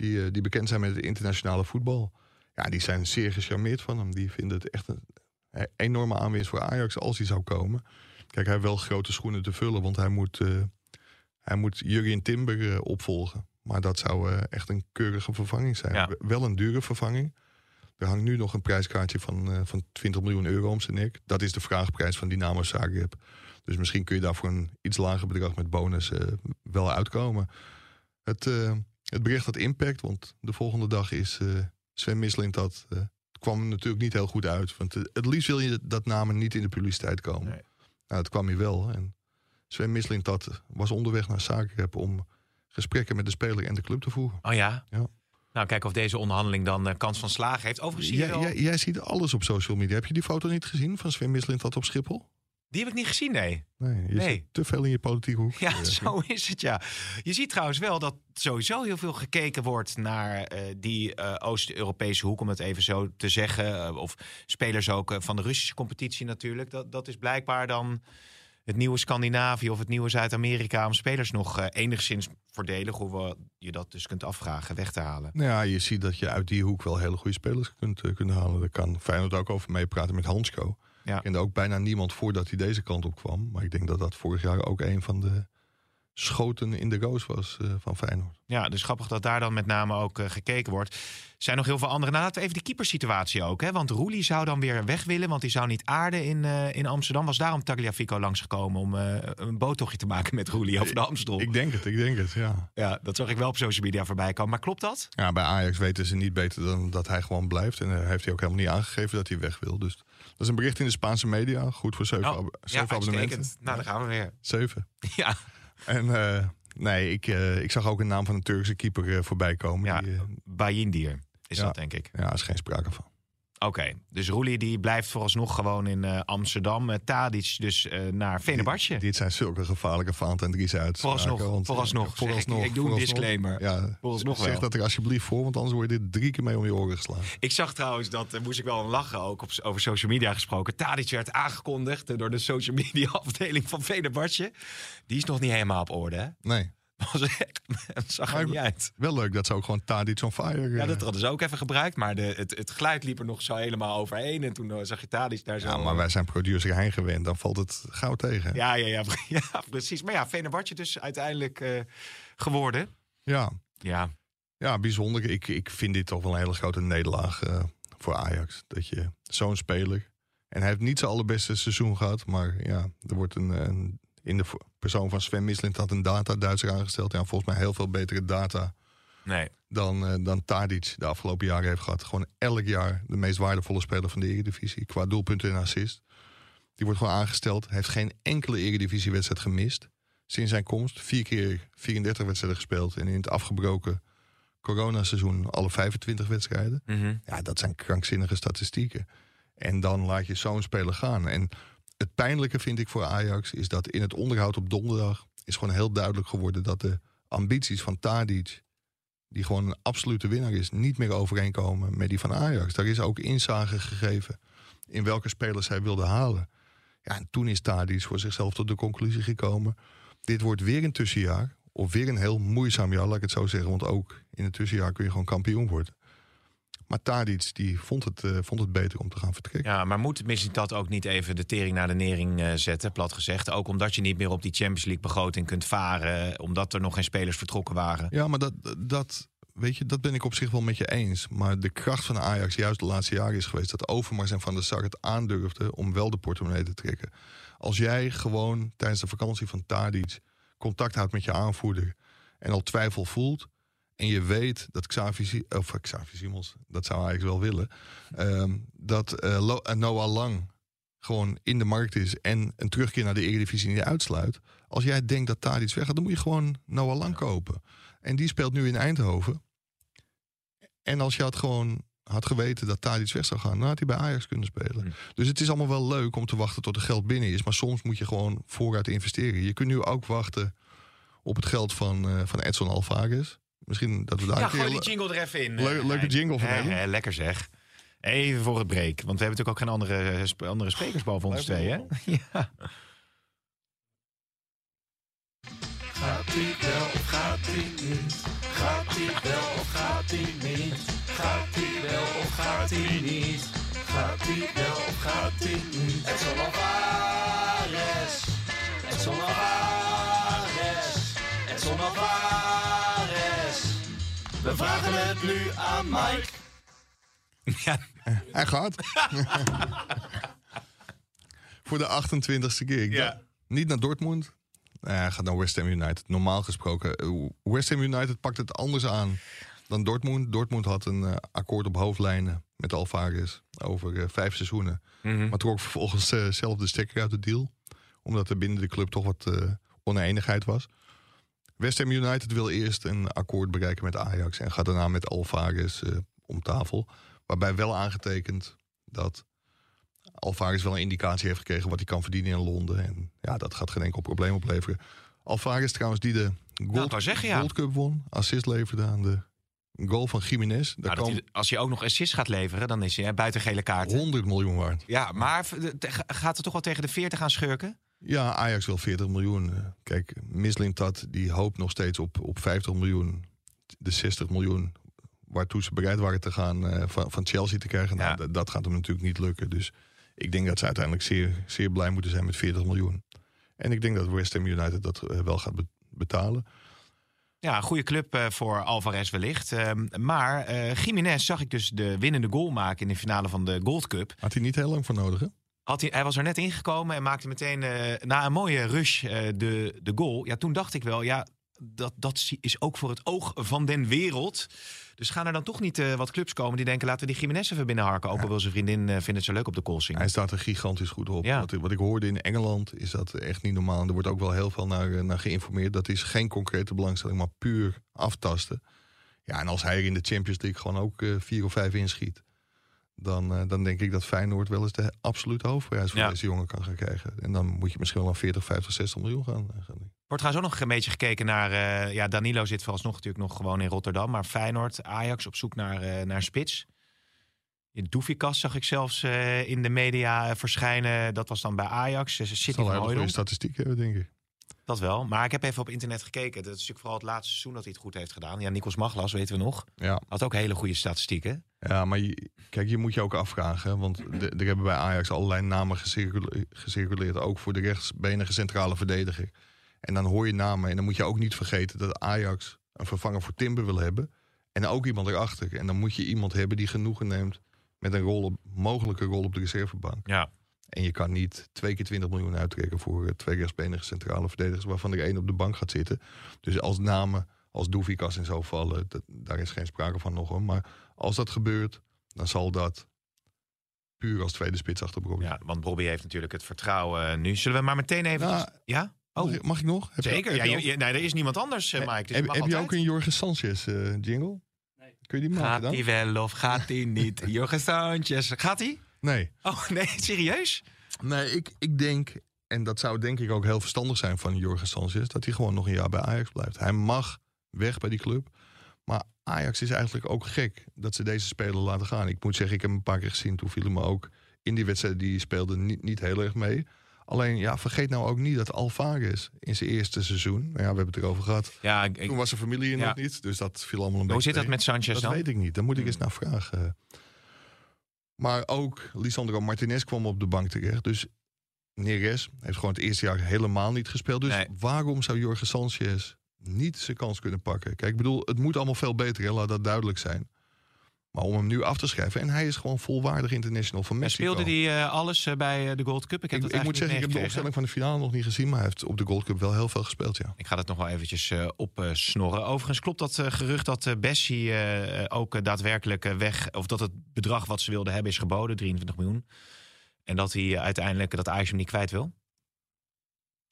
Speaker 4: Die, eh, die bekend zijn met het internationale voetbal. Ja, die zijn zeer gecharmeerd van hem. Die vinden het echt een eh, enorme aanwinst voor Ajax als hij zou komen. Kijk, hij heeft wel grote schoenen te vullen... want hij moet, eh hij moet Jurgen Timber opvolgen. Maar dat zou echt een keurige vervanging zijn.
Speaker 3: Ja.
Speaker 4: Wel een dure vervanging. Er hangt nu nog een prijskaartje van, van 20 miljoen euro om zijn nek. Dat is de vraagprijs van Dynamo Zagreb. Dus misschien kun je daar voor een iets lager bedrag met bonus wel uitkomen. Het, het bericht had impact, want de volgende dag is eh, Sven Misling dat... eh, kwam natuurlijk niet heel goed uit. Want eh, het liefst wil je dat namen niet in de publiciteit komen.
Speaker 3: Nee.
Speaker 4: Nou, dat kwam hier wel. En Sven Misling dat was onderweg naar Zagreb om gesprekken met de speler en de club te voeren.
Speaker 3: Oh ja?
Speaker 4: Ja.
Speaker 3: Nou, kijken of deze onderhandeling dan kans van slagen heeft. Overigens
Speaker 4: Jij, jij, jij ziet alles op social media. Heb je die foto niet gezien van Sven Misling dat op Schiphol?
Speaker 3: Die heb ik niet gezien, nee.
Speaker 4: Nee, je
Speaker 3: Nee.
Speaker 4: te veel in je politieke hoek.
Speaker 3: Ja, zo is het ja. Je ziet trouwens wel dat sowieso heel veel gekeken wordt naar eh, die eh, Oost-Europese hoek, om het even zo te zeggen. Eh, of spelers ook van de Russische competitie natuurlijk. Dat, dat is blijkbaar dan het nieuwe Scandinavië of het nieuwe Zuid-Amerika om spelers nog enigszins voordelig, hoe je dat dus kunt afvragen, weg te halen.
Speaker 4: Nou ja, je ziet dat je uit die hoek wel hele goede spelers kunt, kunt halen. Daar kan Feyenoord ook over meepraten met Hansko.
Speaker 3: Ja.
Speaker 4: Kende ook bijna niemand voordat hij deze kant op kwam. Maar ik denk dat dat vorig jaar ook een van de schoten in de roos was eh, van Feyenoord.
Speaker 3: Ja, dus grappig dat daar dan met name ook eh, gekeken wordt. Er zijn nog heel veel andere. Nou, laten we even de keepersituatie ook. Hè? Want Roelie zou dan weer weg willen, want die zou niet aarden in, eh, in Amsterdam. Was daarom Tagliafico langsgekomen om een boottochtje te maken met Roelie over de Amstel.
Speaker 4: Ik denk het, ik denk het, ja.
Speaker 3: Ja, dat zag ik wel op social media voorbij komen. Maar klopt dat?
Speaker 4: ja. Bij Ajax weten ze niet beter dan dat hij gewoon blijft. En heeft hij ook helemaal niet aangegeven dat hij weg wil. Dus is een bericht in de Spaanse media. Goed voor zeven,
Speaker 3: Oh,
Speaker 4: ab-
Speaker 3: ja,
Speaker 4: zeven abonnementen.
Speaker 3: Nou, daar gaan we weer.
Speaker 4: Zeven.
Speaker 3: Ja,
Speaker 4: En eh, nee, ik, eh, ik zag ook een naam van een Turkse keeper eh, voorbij komen.
Speaker 3: ja
Speaker 4: Die,
Speaker 3: Bayindir is
Speaker 4: Ja.
Speaker 3: dat denk ik.
Speaker 4: ja, is geen sprake van.
Speaker 3: Oké, dus Roelie die blijft vooralsnog gewoon in eh, Amsterdam. Uh, Tadic dus uh, naar Venebatje.
Speaker 4: Dit, dit, zijn zulke gevaarlijke Valentijn Dries uit.
Speaker 3: Vooralsnog, vooralsnog, vooralsnog. Ik, ik, doe een disclaimer.
Speaker 4: Ja, vooralsnog zeg wel. dat er alsjeblieft voor, want anders word je dit drie keer mee om je oren geslagen.
Speaker 3: Ik zag trouwens, dat moest ik wel lachen, ook op, over social media gesproken. Tadic werd aangekondigd door de social media afdeling van Venebatje. Die is nog niet helemaal op orde, hè?
Speaker 4: Nee.
Speaker 3: Was echt, zag er niet uit.
Speaker 4: Wel leuk dat ze ook gewoon Tadic on fire...
Speaker 3: Ja, dat hadden ze ook even gebruikt. Maar de, het, het geluid liep er nog zo helemaal overheen. En toen zag je Tadic daar zo...
Speaker 4: Ja, maar wij zijn producer Hein gewend. Dan valt het gauw tegen.
Speaker 3: Ja, ja, ja, ja precies. Maar ja, Venerbahce dus uiteindelijk uh, geworden.
Speaker 4: Ja.
Speaker 3: Ja.
Speaker 4: Ja, bijzonder. Ik, ik vind dit toch wel een hele grote nederlaag uh, voor Ajax. Dat je zo'n speler... En hij heeft niet zijn allerbeste seizoen gehad. Maar ja, er wordt een, een in de persoon van Sven Mislint had een data-Duitser aangesteld. Ja, volgens mij heel veel betere data
Speaker 3: nee.
Speaker 4: dan, uh, dan Tadic de afgelopen jaren heeft gehad. Gewoon elk jaar de meest waardevolle speler van de Eredivisie. Qua doelpunten en assist. Die wordt gewoon aangesteld. Heeft geen enkele Eredivisie-wedstrijd gemist. Sinds zijn komst. Vier keer 34 wedstrijden gespeeld. En in het afgebroken coronaseizoen alle 25 wedstrijden.
Speaker 3: Mm
Speaker 4: Ja, dat zijn krankzinnige statistieken. En dan laat je zo'n speler gaan. En het pijnlijke vind ik voor Ajax is dat in het onderhoud op donderdag is gewoon heel duidelijk geworden dat de ambities van Tadic, die gewoon een absolute winnaar is, niet meer overeenkomen met die van Ajax. Daar is ook inzage gegeven in welke spelers hij wilde halen. Ja, en toen is Tadic voor zichzelf tot de conclusie gekomen: dit wordt weer een tussenjaar. Of weer een heel moeizaam jaar, laat ik het zo zeggen. Want ook in het tussenjaar kun je gewoon kampioen worden. Maar Tadic die vond, het, uh, vond het beter om te gaan vertrekken.
Speaker 3: Ja, maar moet dat ook niet even de tering naar de nering uh, zetten, plat gezegd? Ook omdat je niet meer op die Champions League begroting kunt varen. Omdat er nog geen spelers vertrokken waren.
Speaker 4: Ja, maar dat, dat, weet je, dat ben ik op zich wel met je eens. Maar de kracht van Ajax juist de laatste jaren is geweest... dat Overmars en Van der Sar het aandurfden om wel de portemonnee te trekken. Als jij gewoon tijdens de vakantie van Tadic contact houdt met je aanvoerder... en al twijfel voelt en je weet dat Xavi, of Xavi Simons, dat zou hij eigenlijk wel willen, ehm, dat uh, Noah Lang gewoon in de markt is en een terugkeer naar de Eredivisie niet uitsluit. Als jij denkt dat daar iets weggaat, dan moet je gewoon Noah Lang kopen. En die speelt nu in Eindhoven. En als je had gewoon had geweten dat daar iets weg zou gaan, dan had hij bij Ajax kunnen spelen. Hm. Dus het is allemaal wel leuk om te wachten tot er geld binnen is. Maar soms moet je gewoon vooruit investeren. Je kunt nu ook wachten op het geld van, uh, van Edson Alvarez. Misschien dat we daar
Speaker 3: ja, gooi die jingle er even in.
Speaker 4: leuke jingle van
Speaker 3: hem. lekker zeg. Even voor het break. Want we hebben natuurlijk ook geen andere, andere sprekers boven ons twee, hè? ja. Gaat hij wel of gaat hij niet? Gaat hij wel of gaat hij niet? Gaat hij wel of gaat hij niet? Gaat hij wel of gaat hij niet? Edson Alvarez. Edson Alvarez. Edson Alvarez. We vragen het nu aan Mike.
Speaker 4: Ja. Hij gaat. Voor de 28ste keer. Ja. Niet naar Dortmund. hij gaat naar West Ham United. Normaal gesproken. Eh, West Ham United pakt het anders aan dan Dortmund. Dortmund had een uh, akkoord op hoofdlijnen met Alvarez over uh, vijf seizoenen.
Speaker 3: Mm
Speaker 4: Maar trok vervolgens uh, zelf de stekker uit de deal. Omdat er binnen de club toch wat oneenigheid was. West Ham United wil eerst een akkoord bereiken met Ajax en gaat daarna met Alvarez uh, om tafel. Waarbij wel aangetekend dat Alvarez wel een indicatie heeft gekregen wat hij kan verdienen in Londen. En ja, dat gaat geen enkel probleem opleveren. Alvarez trouwens die de Gold,
Speaker 3: nou, zeggen, ja.
Speaker 4: Gold Cup won, assist leverde aan de goal van Jiménez.
Speaker 3: Nou, kan... als hij ook nog assist gaat leveren, dan is hij buiten gele kaart.
Speaker 4: 100 miljoen waard.
Speaker 3: Ja, maar gaat er toch wel tegen de 40 gaan schurken?
Speaker 4: Ja, Ajax wil 40 miljoen. Kijk, Mislintat die hoopt nog steeds op, op 50 miljoen. De 60 miljoen waartoe ze bereid waren te gaan uh, van, van Chelsea te krijgen. Nou, dat gaat hem natuurlijk niet lukken. Dus ik denk dat ze uiteindelijk zeer, zeer blij moeten zijn met 40 miljoen. En ik denk dat West Ham United dat uh, wel gaat betalen.
Speaker 3: Ja, een goede club uh, voor Alvarez wellicht. Ehm, maar Jiménez zag ik dus de winnende goal maken in de finale van de Gold Cup.
Speaker 4: Had hij niet heel lang voor nodig, hè?
Speaker 3: Had hij, hij was er net ingekomen en maakte meteen uh, na een mooie rush uh, de, de goal. Ja, toen dacht ik wel, ja, dat, dat is ook voor het oog van den wereld. Dus gaan er dan toch niet uh, wat clubs komen die denken... laten we die Jiménez even binnenharken. Ook al wil zijn vriendin vindt het zo leuk op de koolsing.
Speaker 4: Hij staat er gigantisch goed op. Ja. Wat, wat, ik hoorde in Engeland is dat echt niet normaal. En er wordt ook wel heel veel naar, naar geïnformeerd. Dat is geen concrete belangstelling, maar puur aftasten. Ja, en als hij er in de Champions League gewoon ook vier of vijf inschiet dan, eh, dan denk ik dat Feyenoord wel eens de absolute hoofdprijs voor
Speaker 3: Ja.
Speaker 4: deze jongen kan gaan krijgen. En dan moet je misschien wel aan 40, 50, 60 miljoen gaan. eh.
Speaker 3: Wordt trouwens ook nog een beetje gekeken naar... eh, ja, Danilo zit vooralsnog natuurlijk nog gewoon in Rotterdam. Maar Feyenoord, Ajax op zoek naar, naar spits. In Doefikas zag ik zelfs in de media verschijnen. Dat was dan bij Ajax. Ze
Speaker 4: Dat
Speaker 3: zit
Speaker 4: zal
Speaker 3: in
Speaker 4: een goede statistiek hebben, denk ik.
Speaker 3: Dat wel. Maar ik heb even op internet gekeken. Dat is natuurlijk vooral het laatste seizoen dat hij het goed heeft gedaan. Ja, Nikos Maglas, weten we nog.
Speaker 4: Ja,
Speaker 3: Had ook hele goede statistieken.
Speaker 4: ja maar je- kijk, je moet je ook afvragen. Want de- er hebben bij Ajax allerlei namen gecircule- gecirculeerd. Ook voor de rechtsbenige centrale verdediger. En dan hoor je namen. En dan moet je ook niet vergeten dat Ajax een vervanger voor Timber wil hebben. En ook iemand erachter. En dan moet je iemand hebben die genoegen neemt met een rol op, mogelijke rol op de reservebank.
Speaker 3: Ja.
Speaker 4: En je kan niet twee keer 20 miljoen uittrekken voor eh, twee rechtsbenige centrale verdedigers, waarvan er één op de bank gaat zitten. Dus als namen als Doevikas en zo vallen, dat, daar is geen sprake van nog hoor. Maar als dat gebeurt, dan zal dat puur als tweede spits achter
Speaker 3: ja, want Bobby heeft natuurlijk het vertrouwen eh, nu. Zullen we maar meteen even...
Speaker 4: Nou,
Speaker 3: Ja? Oh,
Speaker 4: Mag, ik, nog? Heb
Speaker 3: zeker. Ja,
Speaker 4: je
Speaker 3: je, nee, er is niemand anders, eh, Mike. Dus
Speaker 4: heb
Speaker 3: je mag
Speaker 4: heb je ook een Jorge Sanchez eh, jingle? Kun je die maken
Speaker 3: Gaat
Speaker 4: dan?
Speaker 3: hij wel of gaat hij niet? Jorgen Sanchez. Gaat hij?
Speaker 4: Nee.
Speaker 3: Oh, nee, serieus?
Speaker 4: Nee, ik, ik denk, en dat zou denk ik ook heel verstandig zijn van Jorge Sanchez, dat hij gewoon nog een jaar bij Ajax blijft. Hij mag weg bij die club. Maar Ajax is eigenlijk ook gek dat ze deze speler laten gaan. Ik moet zeggen, ik heb hem een paar keer gezien. Toen viel me ook in die wedstrijd die speelde niet, niet heel erg mee. Alleen, ja, vergeet nou ook niet dat Alvarez in zijn eerste seizoen... Nou ja, we hebben het erover gehad.
Speaker 3: Ja, ik,
Speaker 4: Toen was zijn familie hier
Speaker 3: Ja.
Speaker 4: nog niet, dus dat viel allemaal een
Speaker 3: hoe
Speaker 4: beetje
Speaker 3: zit dat
Speaker 4: mee.
Speaker 3: met Sanchez
Speaker 4: Dat
Speaker 3: dan?
Speaker 4: weet ik niet. Daar moet ik eens
Speaker 3: Hmm.
Speaker 4: naar vragen. Maar ook Lisandro Martinez kwam op de bank terecht. Dus Neres heeft gewoon het eerste jaar helemaal niet gespeeld. Dus
Speaker 3: Nee.
Speaker 4: waarom zou Jorge Sanchez niet zijn kans kunnen pakken? Kijk, ik bedoel, het moet allemaal veel beter. Hè? Laat dat duidelijk zijn. Maar om hem nu af te schrijven... en hij is gewoon volwaardig international van Mexico.
Speaker 3: speelde hij eh, alles eh, bij eh, de Gold Cup? Ik, heb
Speaker 4: ik, moet zeggen, ik heb de opstelling van de finale nog niet gezien... maar hij heeft op de Gold Cup wel heel veel gespeeld, ja.
Speaker 3: Ik ga dat nog wel eventjes opsnorren. Overigens klopt dat gerucht dat Bessie ook daadwerkelijk weg... of dat het bedrag wat ze wilden hebben is geboden, 23 miljoen. En dat hij uiteindelijk dat Ajax hem niet kwijt wil.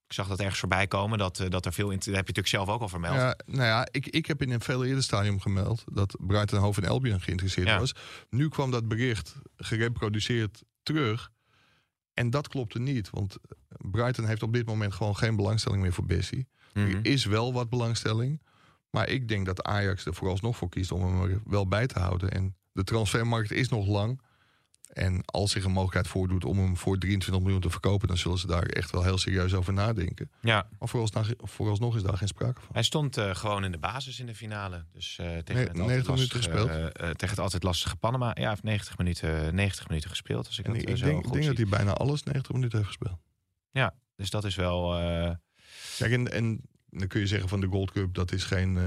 Speaker 3: Ik zag dat ergens voorbij komen, dat, eh, dat er veel... in- Dat heb je natuurlijk zelf ook al vermeld.
Speaker 4: Ja, nou ja, ik, ik heb in een veel eerder stadium gemeld dat Brighton Hove en Albion geïnteresseerd
Speaker 3: Ja.
Speaker 4: was. Nu kwam dat bericht gereproduceerd terug. En dat klopte niet, want Brighton heeft op dit moment gewoon geen belangstelling meer voor Bessie.
Speaker 3: Mhm.
Speaker 4: Er is wel wat belangstelling, maar ik denk dat Ajax er vooralsnog voor kiest om hem er wel bij te houden. En de transfermarkt is nog lang. En als zich een mogelijkheid voordoet om hem voor 23 miljoen te verkopen, dan zullen ze daar echt wel heel serieus over nadenken.
Speaker 3: Ja,
Speaker 4: Maar vooralsnog, vooralsnog is daar geen sprake van.
Speaker 3: hij stond eh, gewoon in de basis in de finale. Dus eh, tegen,
Speaker 4: Nee,
Speaker 3: het altijd
Speaker 4: 90 minuten
Speaker 3: lastige,
Speaker 4: gespeeld.
Speaker 3: eh, tegen het altijd lastige Panama. Ja, hij heeft 90 minuten, 90 minuten gespeeld. Als ik
Speaker 4: En
Speaker 3: dat
Speaker 4: ik,
Speaker 3: zo
Speaker 4: denk, ik
Speaker 3: goed
Speaker 4: denk dat hij bijna alles 90 minuten heeft gespeeld.
Speaker 3: Dus dat is wel...
Speaker 4: Kijk, en, en dan kun je zeggen van de Gold Cup, dat is geen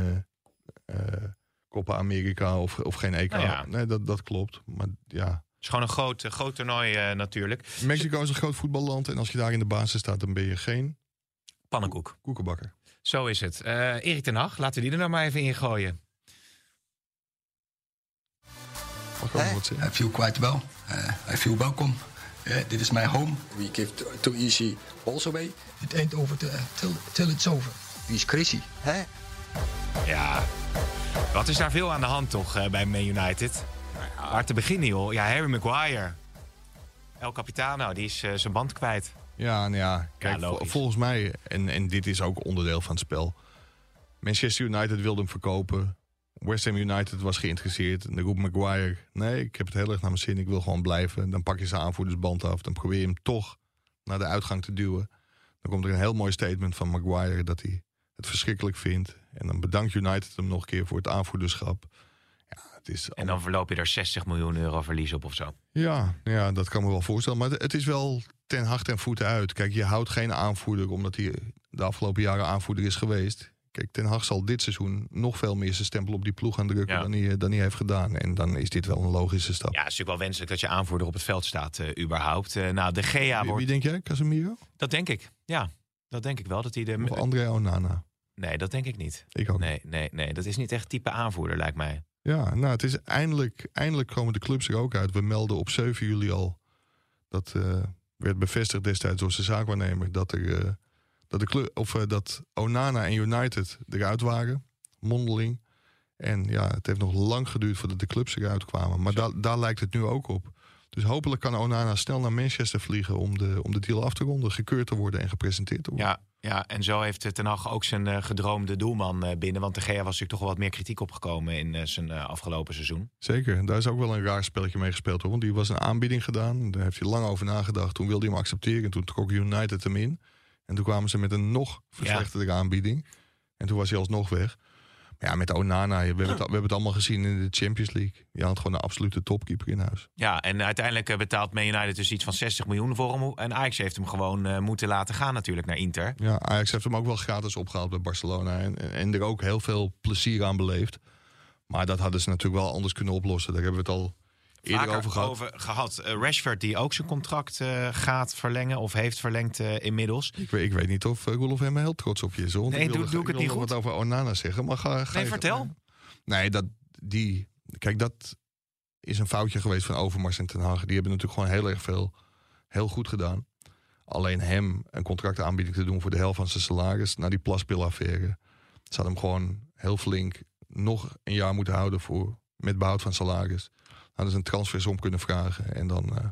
Speaker 4: Copa America of, of geen EK.
Speaker 3: Nou ja.
Speaker 4: Nee, dat, dat klopt. Maar ja,
Speaker 3: is gewoon een groot, eh, groot toernooi eh, natuurlijk.
Speaker 4: Mexico is een groot voetballand. En als je daar in de basis staat, dan ben je geen
Speaker 3: Pannenkoek.
Speaker 4: koekenbakker.
Speaker 3: Zo is het. Eh Erik ten Hag, laten we die er nou maar even in gooien.
Speaker 6: I feel quite well. Uh, I feel welcome. Uh, dit is my home.
Speaker 7: We give too, too easy balls away.
Speaker 6: It ain't over till, till, till it's over. Wie is Chrissy? Hè?
Speaker 3: Ja, wat is daar veel aan de hand toch eh, bij Man United? Waar te beginnen joh? Ja, Harry Maguire. El Capitano, die is eh, zijn band kwijt.
Speaker 4: Ja, nou ja, kijk, vol- volgens mij, en, en dit is ook onderdeel van het spel. Manchester United wilde hem verkopen. West Ham United was geïnteresseerd. En dan roept Maguire, nee, ik heb het heel erg naar mijn zin. Ik wil gewoon blijven. Dan pak je zijn aanvoerdersband af. Dan probeer je hem toch naar de uitgang te duwen. Dan komt er een heel mooi statement van Maguire dat hij het verschrikkelijk vindt. En dan bedankt United hem nog een keer voor het aanvoerderschap. Ja, het is
Speaker 3: En dan verloop je er 60 miljoen euro verlies op of zo.
Speaker 4: ja, ja, dat kan me wel voorstellen. Maar het is wel ten hart en voeten uit. Kijk, je houdt geen aanvoerder omdat hij de afgelopen jaren aanvoerder is geweest. Kijk, Ten Hag zal dit seizoen nog veel meer zijn stempel op die ploeg gaan drukken
Speaker 3: Ja.
Speaker 4: dan, hij, dan hij heeft gedaan. En dan is dit wel een logische stap.
Speaker 3: Ja, het is natuurlijk wel wenselijk dat je aanvoerder op het veld staat, eh, überhaupt. Eh, nou, de Gea
Speaker 4: wie,
Speaker 3: wordt...
Speaker 4: wie denk jij? Casemiro?
Speaker 3: Dat denk ik, ja. Dat denk ik wel. Dat hij de...
Speaker 4: Of André Onana?
Speaker 3: Nee, dat denk ik niet.
Speaker 4: Ik ook.
Speaker 3: Nee, nee, nee. Dat is niet echt type aanvoerder, lijkt mij.
Speaker 4: Ja, nou, het is eindelijk, eindelijk komen de clubs er ook uit. We melden op 7 juli al. Dat eh, werd bevestigd destijds door zijn zaakwaarnemer. Dat, er, eh, dat, de club, of, eh, dat Onana en United eruit waren. Mondeling. En ja, het heeft nog lang geduurd voordat de clubs eruit kwamen. Maar daar daar lijkt het nu ook op. Dus hopelijk kan Onana snel naar Manchester vliegen om de, om de deal af te ronden, gekeurd te worden en gepresenteerd te worden.
Speaker 3: Ja, ja, en zo heeft Ten Hag ook zijn eh, gedroomde doelman eh, binnen. Want de Gea was natuurlijk toch wel wat meer kritiek opgekomen in eh, zijn eh, afgelopen seizoen.
Speaker 4: Zeker, en daar is ook wel een raar spelletje mee gespeeld. Hoor. Want die was een aanbieding gedaan. Daar heeft hij lang over nagedacht. Toen wilde hij hem accepteren. En toen trok United hem in. En toen kwamen ze met een nog verslechterde aanbieding. En toen was hij alsnog weg. Ja, met Onana, we hebben, het, we hebben het allemaal gezien in de Champions League. Je had gewoon een absolute topkeeper in huis.
Speaker 3: Ja, en uiteindelijk eh, betaalt Man United dus iets van 60 miljoen voor hem. En Ajax heeft hem gewoon eh, moeten laten gaan natuurlijk naar Inter.
Speaker 4: Ja, Ajax heeft hem ook wel gratis opgehaald bij Barcelona. En, en, en er ook heel veel plezier aan beleefd. Maar dat hadden ze natuurlijk wel anders kunnen oplossen. Daar hebben we het al eerder over gehad.
Speaker 3: over gehad. Eh, Rashford die ook zijn contract eh, gaat verlengen of heeft verlengd eh, inmiddels.
Speaker 4: Ik weet, ik weet niet of uh, Roelof Hemme heel trots op je is.
Speaker 3: Nee, doe- doe ik het niet
Speaker 4: nog wat over Onana zeggen. Maar ga, ga
Speaker 3: Nee,
Speaker 4: je-
Speaker 3: vertel.
Speaker 4: Nee, dat, die, kijk, dat is een foutje geweest van Overmars en Ten Hag. Die hebben natuurlijk gewoon heel erg veel heel goed gedaan. Alleen hem een contractaanbieding te doen voor de helft van zijn salaris... na die plaspilaffaire. Ze hadden hem gewoon heel flink nog een jaar moeten houden... Voor, met behoud van salaris. Hadden ze een transfersom kunnen vragen. En dan eh,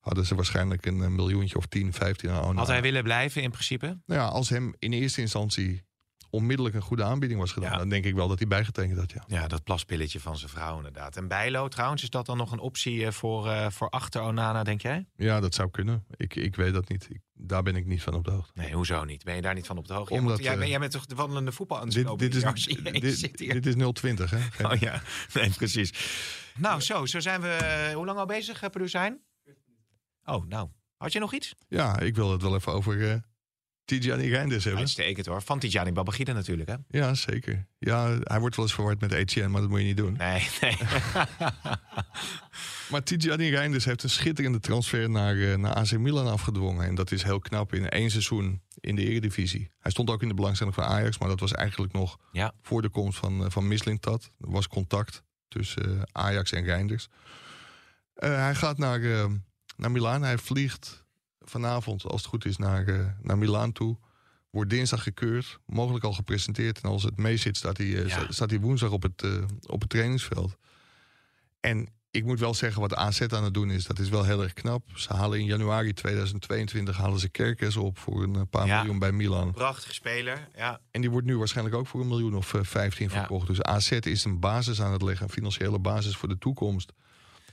Speaker 4: hadden ze waarschijnlijk een, miljoentje of 10, 15 aan.
Speaker 3: Had hij willen blijven in principe?
Speaker 4: Nou ja, als hem in eerste instantie onmiddellijk een goede aanbieding was gedaan...
Speaker 3: Ja.
Speaker 4: dan denk ik wel dat hij bijgetekend had, ja.
Speaker 3: Ja, dat plaspilletje van zijn vrouw inderdaad. En Bijlo trouwens, is dat dan nog een optie eh, voor, eh, voor achter Onana, denk jij?
Speaker 4: Ja, dat zou kunnen. Ik, ik weet dat niet. Ik, daar ben ik niet van op de hoogte.
Speaker 3: Nee, hoezo niet? Ben je daar niet van op de hoogte?
Speaker 4: Omdat,
Speaker 3: jij,
Speaker 4: eh,
Speaker 3: bent, jij bent toch de wandelende voetbal
Speaker 4: Dit, dit, is, dit, dit is 020, hè? Geen-
Speaker 3: Oh ja, nee, precies. Nou, zo, zo zijn we. hoe lang al bezig, uh, zijn? Oh, nou. Had je nog iets?
Speaker 4: Ja, ik wil het wel even over eh Tijani Reinders hebben.
Speaker 3: Uitstekend hoor. Van Tijani Babagida natuurlijk, hè?
Speaker 4: Ja, zeker. Ja, hij wordt wel eens verward met Etienne, maar dat moet je niet doen.
Speaker 3: Nee, nee.
Speaker 4: Maar Tijani Reinders heeft een schitterende transfer naar, eh, naar AC Milan afgedwongen. En dat is heel knap in één seizoen in de Eredivisie. Hij stond ook in de belangstelling van Ajax, maar dat was eigenlijk nog
Speaker 3: Ja.
Speaker 4: voor de komst van, eh, van Mislintat. Er was contact tussen eh, Ajax en Reinders. Hij gaat naar, eh, naar Milaan. Hij vliegt vanavond, als het goed is, naar, eh, naar Milaan toe. Wordt dinsdag gekeurd, mogelijk al gepresenteerd. En als het mee zit, staat hij, eh,
Speaker 3: Ja.
Speaker 4: staat hij woensdag op het, eh, op het trainingsveld. En ik moet wel zeggen, wat AZ aan het doen is, dat is wel heel erg knap. Ze halen in januari 2022 halen ze Kerkers op voor een paar
Speaker 3: Ja.
Speaker 4: miljoen bij Milan.
Speaker 3: Prachtige speler. Ja.
Speaker 4: En die wordt nu waarschijnlijk ook voor een miljoen of eh, 15
Speaker 3: Ja.
Speaker 4: verkocht. Dus AZ is een basis aan het leggen, een financiële basis voor de toekomst.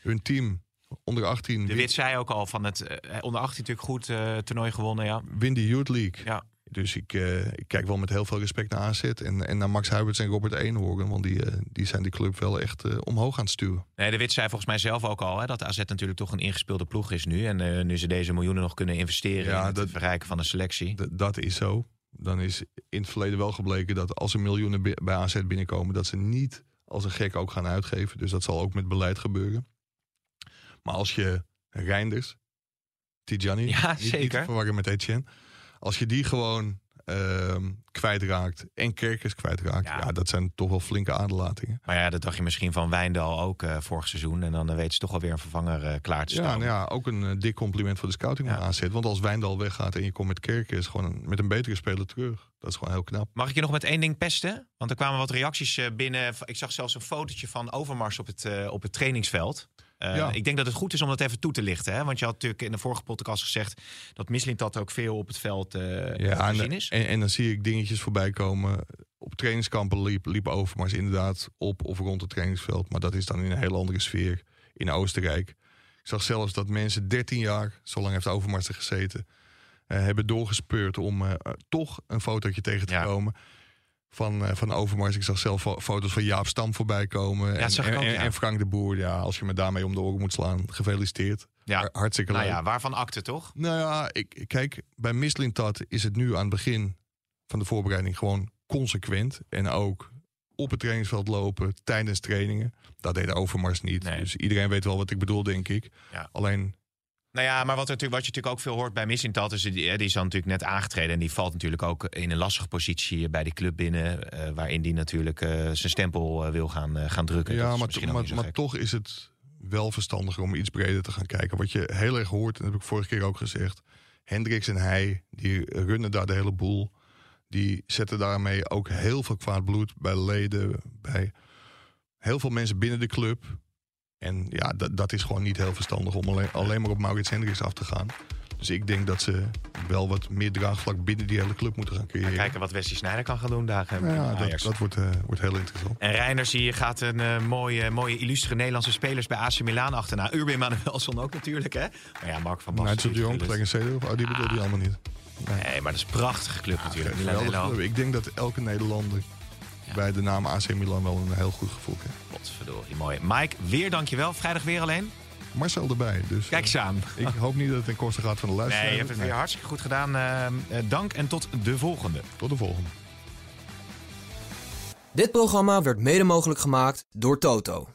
Speaker 4: Hun team onder 18
Speaker 3: De Wit zei ook al van het eh, onder 18 natuurlijk goed eh, toernooi gewonnen, ja.
Speaker 4: wint de Youth League.
Speaker 3: Ja.
Speaker 4: Dus ik, eh, ik kijk wel met heel veel respect naar AZ en, en naar Max Huiberts en Robert Eenhoorn. Want die, eh, die zijn die club wel echt eh, omhoog aan het stuwen.
Speaker 3: Nee, de Wit zei volgens mij zelf ook al hè, dat AZ natuurlijk toch een ingespeelde ploeg is nu. En eh, nu ze deze miljoenen nog kunnen investeren
Speaker 4: Ja,
Speaker 3: in het
Speaker 4: dat-
Speaker 3: verrijken van de selectie.
Speaker 4: D- dat is zo. Dan is in het verleden wel gebleken dat als er miljoenen bi- bij AZ binnenkomen, dat ze niet als een gek ook gaan uitgeven. Dus dat zal ook met beleid gebeuren. Maar als je Reinders, Tijani,
Speaker 3: Ja,
Speaker 4: niet,
Speaker 3: zeker.
Speaker 4: verwarren met Etienne. Als je die gewoon ehm kwijtraakt en Kerkers kwijtraakt,
Speaker 3: Ja.
Speaker 4: ja. dat zijn toch wel flinke aderlatingen.
Speaker 3: Maar ja, dat dacht je misschien van Wijndal ook eh, vorig seizoen. En dan weten ze toch wel weer een vervanger eh, klaar te
Speaker 4: Ja,
Speaker 3: staan.
Speaker 4: nou ja, ook een eh, dik compliment voor de scouting
Speaker 3: Ja.
Speaker 4: AZ. Want als Wijndal weggaat en je komt met Kerkers gewoon een- met een betere speler terug. Dat is gewoon heel knap.
Speaker 3: Mag ik je nog met één ding pesten? Want er kwamen wat reacties binnen. Ik zag zelfs een fotootje van Overmars op het, op het trainingsveld. Eh,
Speaker 4: Ja.
Speaker 3: Ik denk dat het goed is om dat even toe te lichten. Hè? Want je had natuurlijk in de vorige podcast gezegd... dat Mislintat ook veel op het veld eh
Speaker 4: Ja,
Speaker 3: te zien
Speaker 4: en,
Speaker 3: is.
Speaker 4: en, en dan zie ik dingetjes voorbij komen. Op trainingskampen liep, liep Overmars inderdaad op of rond het trainingsveld. Maar dat is dan in een hele andere sfeer in Oostenrijk. Ik zag zelfs dat mensen 13 jaar, zo lang heeft Overmars er gezeten... eh, hebben doorgespeurd om eh, eh, toch een fotootje tegen te
Speaker 3: Ja.
Speaker 4: komen van, eh, van Overmars. Ik zag zelf fo- foto's van Jaap Stam voorbij komen. en, en,
Speaker 3: ook,
Speaker 4: en-
Speaker 3: ja.
Speaker 4: en Frank de Boer. Ja, als je me daarmee om de oren moet slaan, gefeliciteerd.
Speaker 3: Ja.
Speaker 4: Har- Hartstikke
Speaker 3: Nou
Speaker 4: leuk.
Speaker 3: ja, waarvan akte toch?
Speaker 4: Nou ja, ik, kijk, bij Mislintat is het nu aan het begin van de voorbereiding gewoon consequent. En ook op het trainingsveld lopen tijdens trainingen. Dat deed Overmars niet.
Speaker 3: Nee.
Speaker 4: Dus iedereen weet wel wat ik bedoel, denk ik.
Speaker 3: Ja.
Speaker 4: Alleen,
Speaker 3: Nou ja, maar wat, er wat je natuurlijk ook veel hoort bij Mislintat... is die, die is dan natuurlijk net aangetreden... en die valt natuurlijk ook in een lastige positie bij die club binnen... eh, waarin die natuurlijk eh, zijn stempel eh, wil gaan, gaan drukken.
Speaker 4: Ja, maar, to- maar, maar toch is het wel verstandiger om iets breder te gaan kijken. Wat je heel erg hoort, en dat heb ik vorige keer ook gezegd. Hendricks en hij, die runnen daar de hele boel. Die zetten daarmee ook heel veel kwaad bloed bij leden, bij heel veel mensen binnen de club. En ja, dat, dat is gewoon niet heel verstandig om alleen, alleen maar op Maurits Hendricks af te gaan. Dus ik denk dat ze wel wat meer draagvlak binnen die hele club moeten gaan creëren.
Speaker 3: Kijken wat Wesley Sneijder kan gaan doen daar. eh, bij
Speaker 4: ja, dat, dat wordt, eh, wordt heel interessant.
Speaker 3: En Reiners hier gaat een eh, mooie, mooie illustre Nederlandse spelers bij AC Milan achterna. Urban Manuelson ook natuurlijk, hè? Maar ja, Mark van Basten.
Speaker 4: Nigel de Jong. Clarence Seedorf, oh, die bedoel die allemaal niet.
Speaker 3: Nee, maar dat is een prachtige club natuurlijk.
Speaker 4: Ik denk dat elke Nederlander bij de naam AC Milan wel een heel goed gevoel.
Speaker 3: Potverdorie, mooi. Mike, weer dankjewel. Vrijdag weer alleen.
Speaker 4: Marcel erbij. Dus,
Speaker 3: Kijk eens aan.
Speaker 4: Ik hoop niet dat het ten koste gaat van de luisteraar.
Speaker 3: Nee, je hebt het weer hartstikke goed gedaan. Eh, eh, dank en tot de volgende.
Speaker 4: Tot de volgende.
Speaker 1: Dit programma werd mede mogelijk gemaakt door Toto.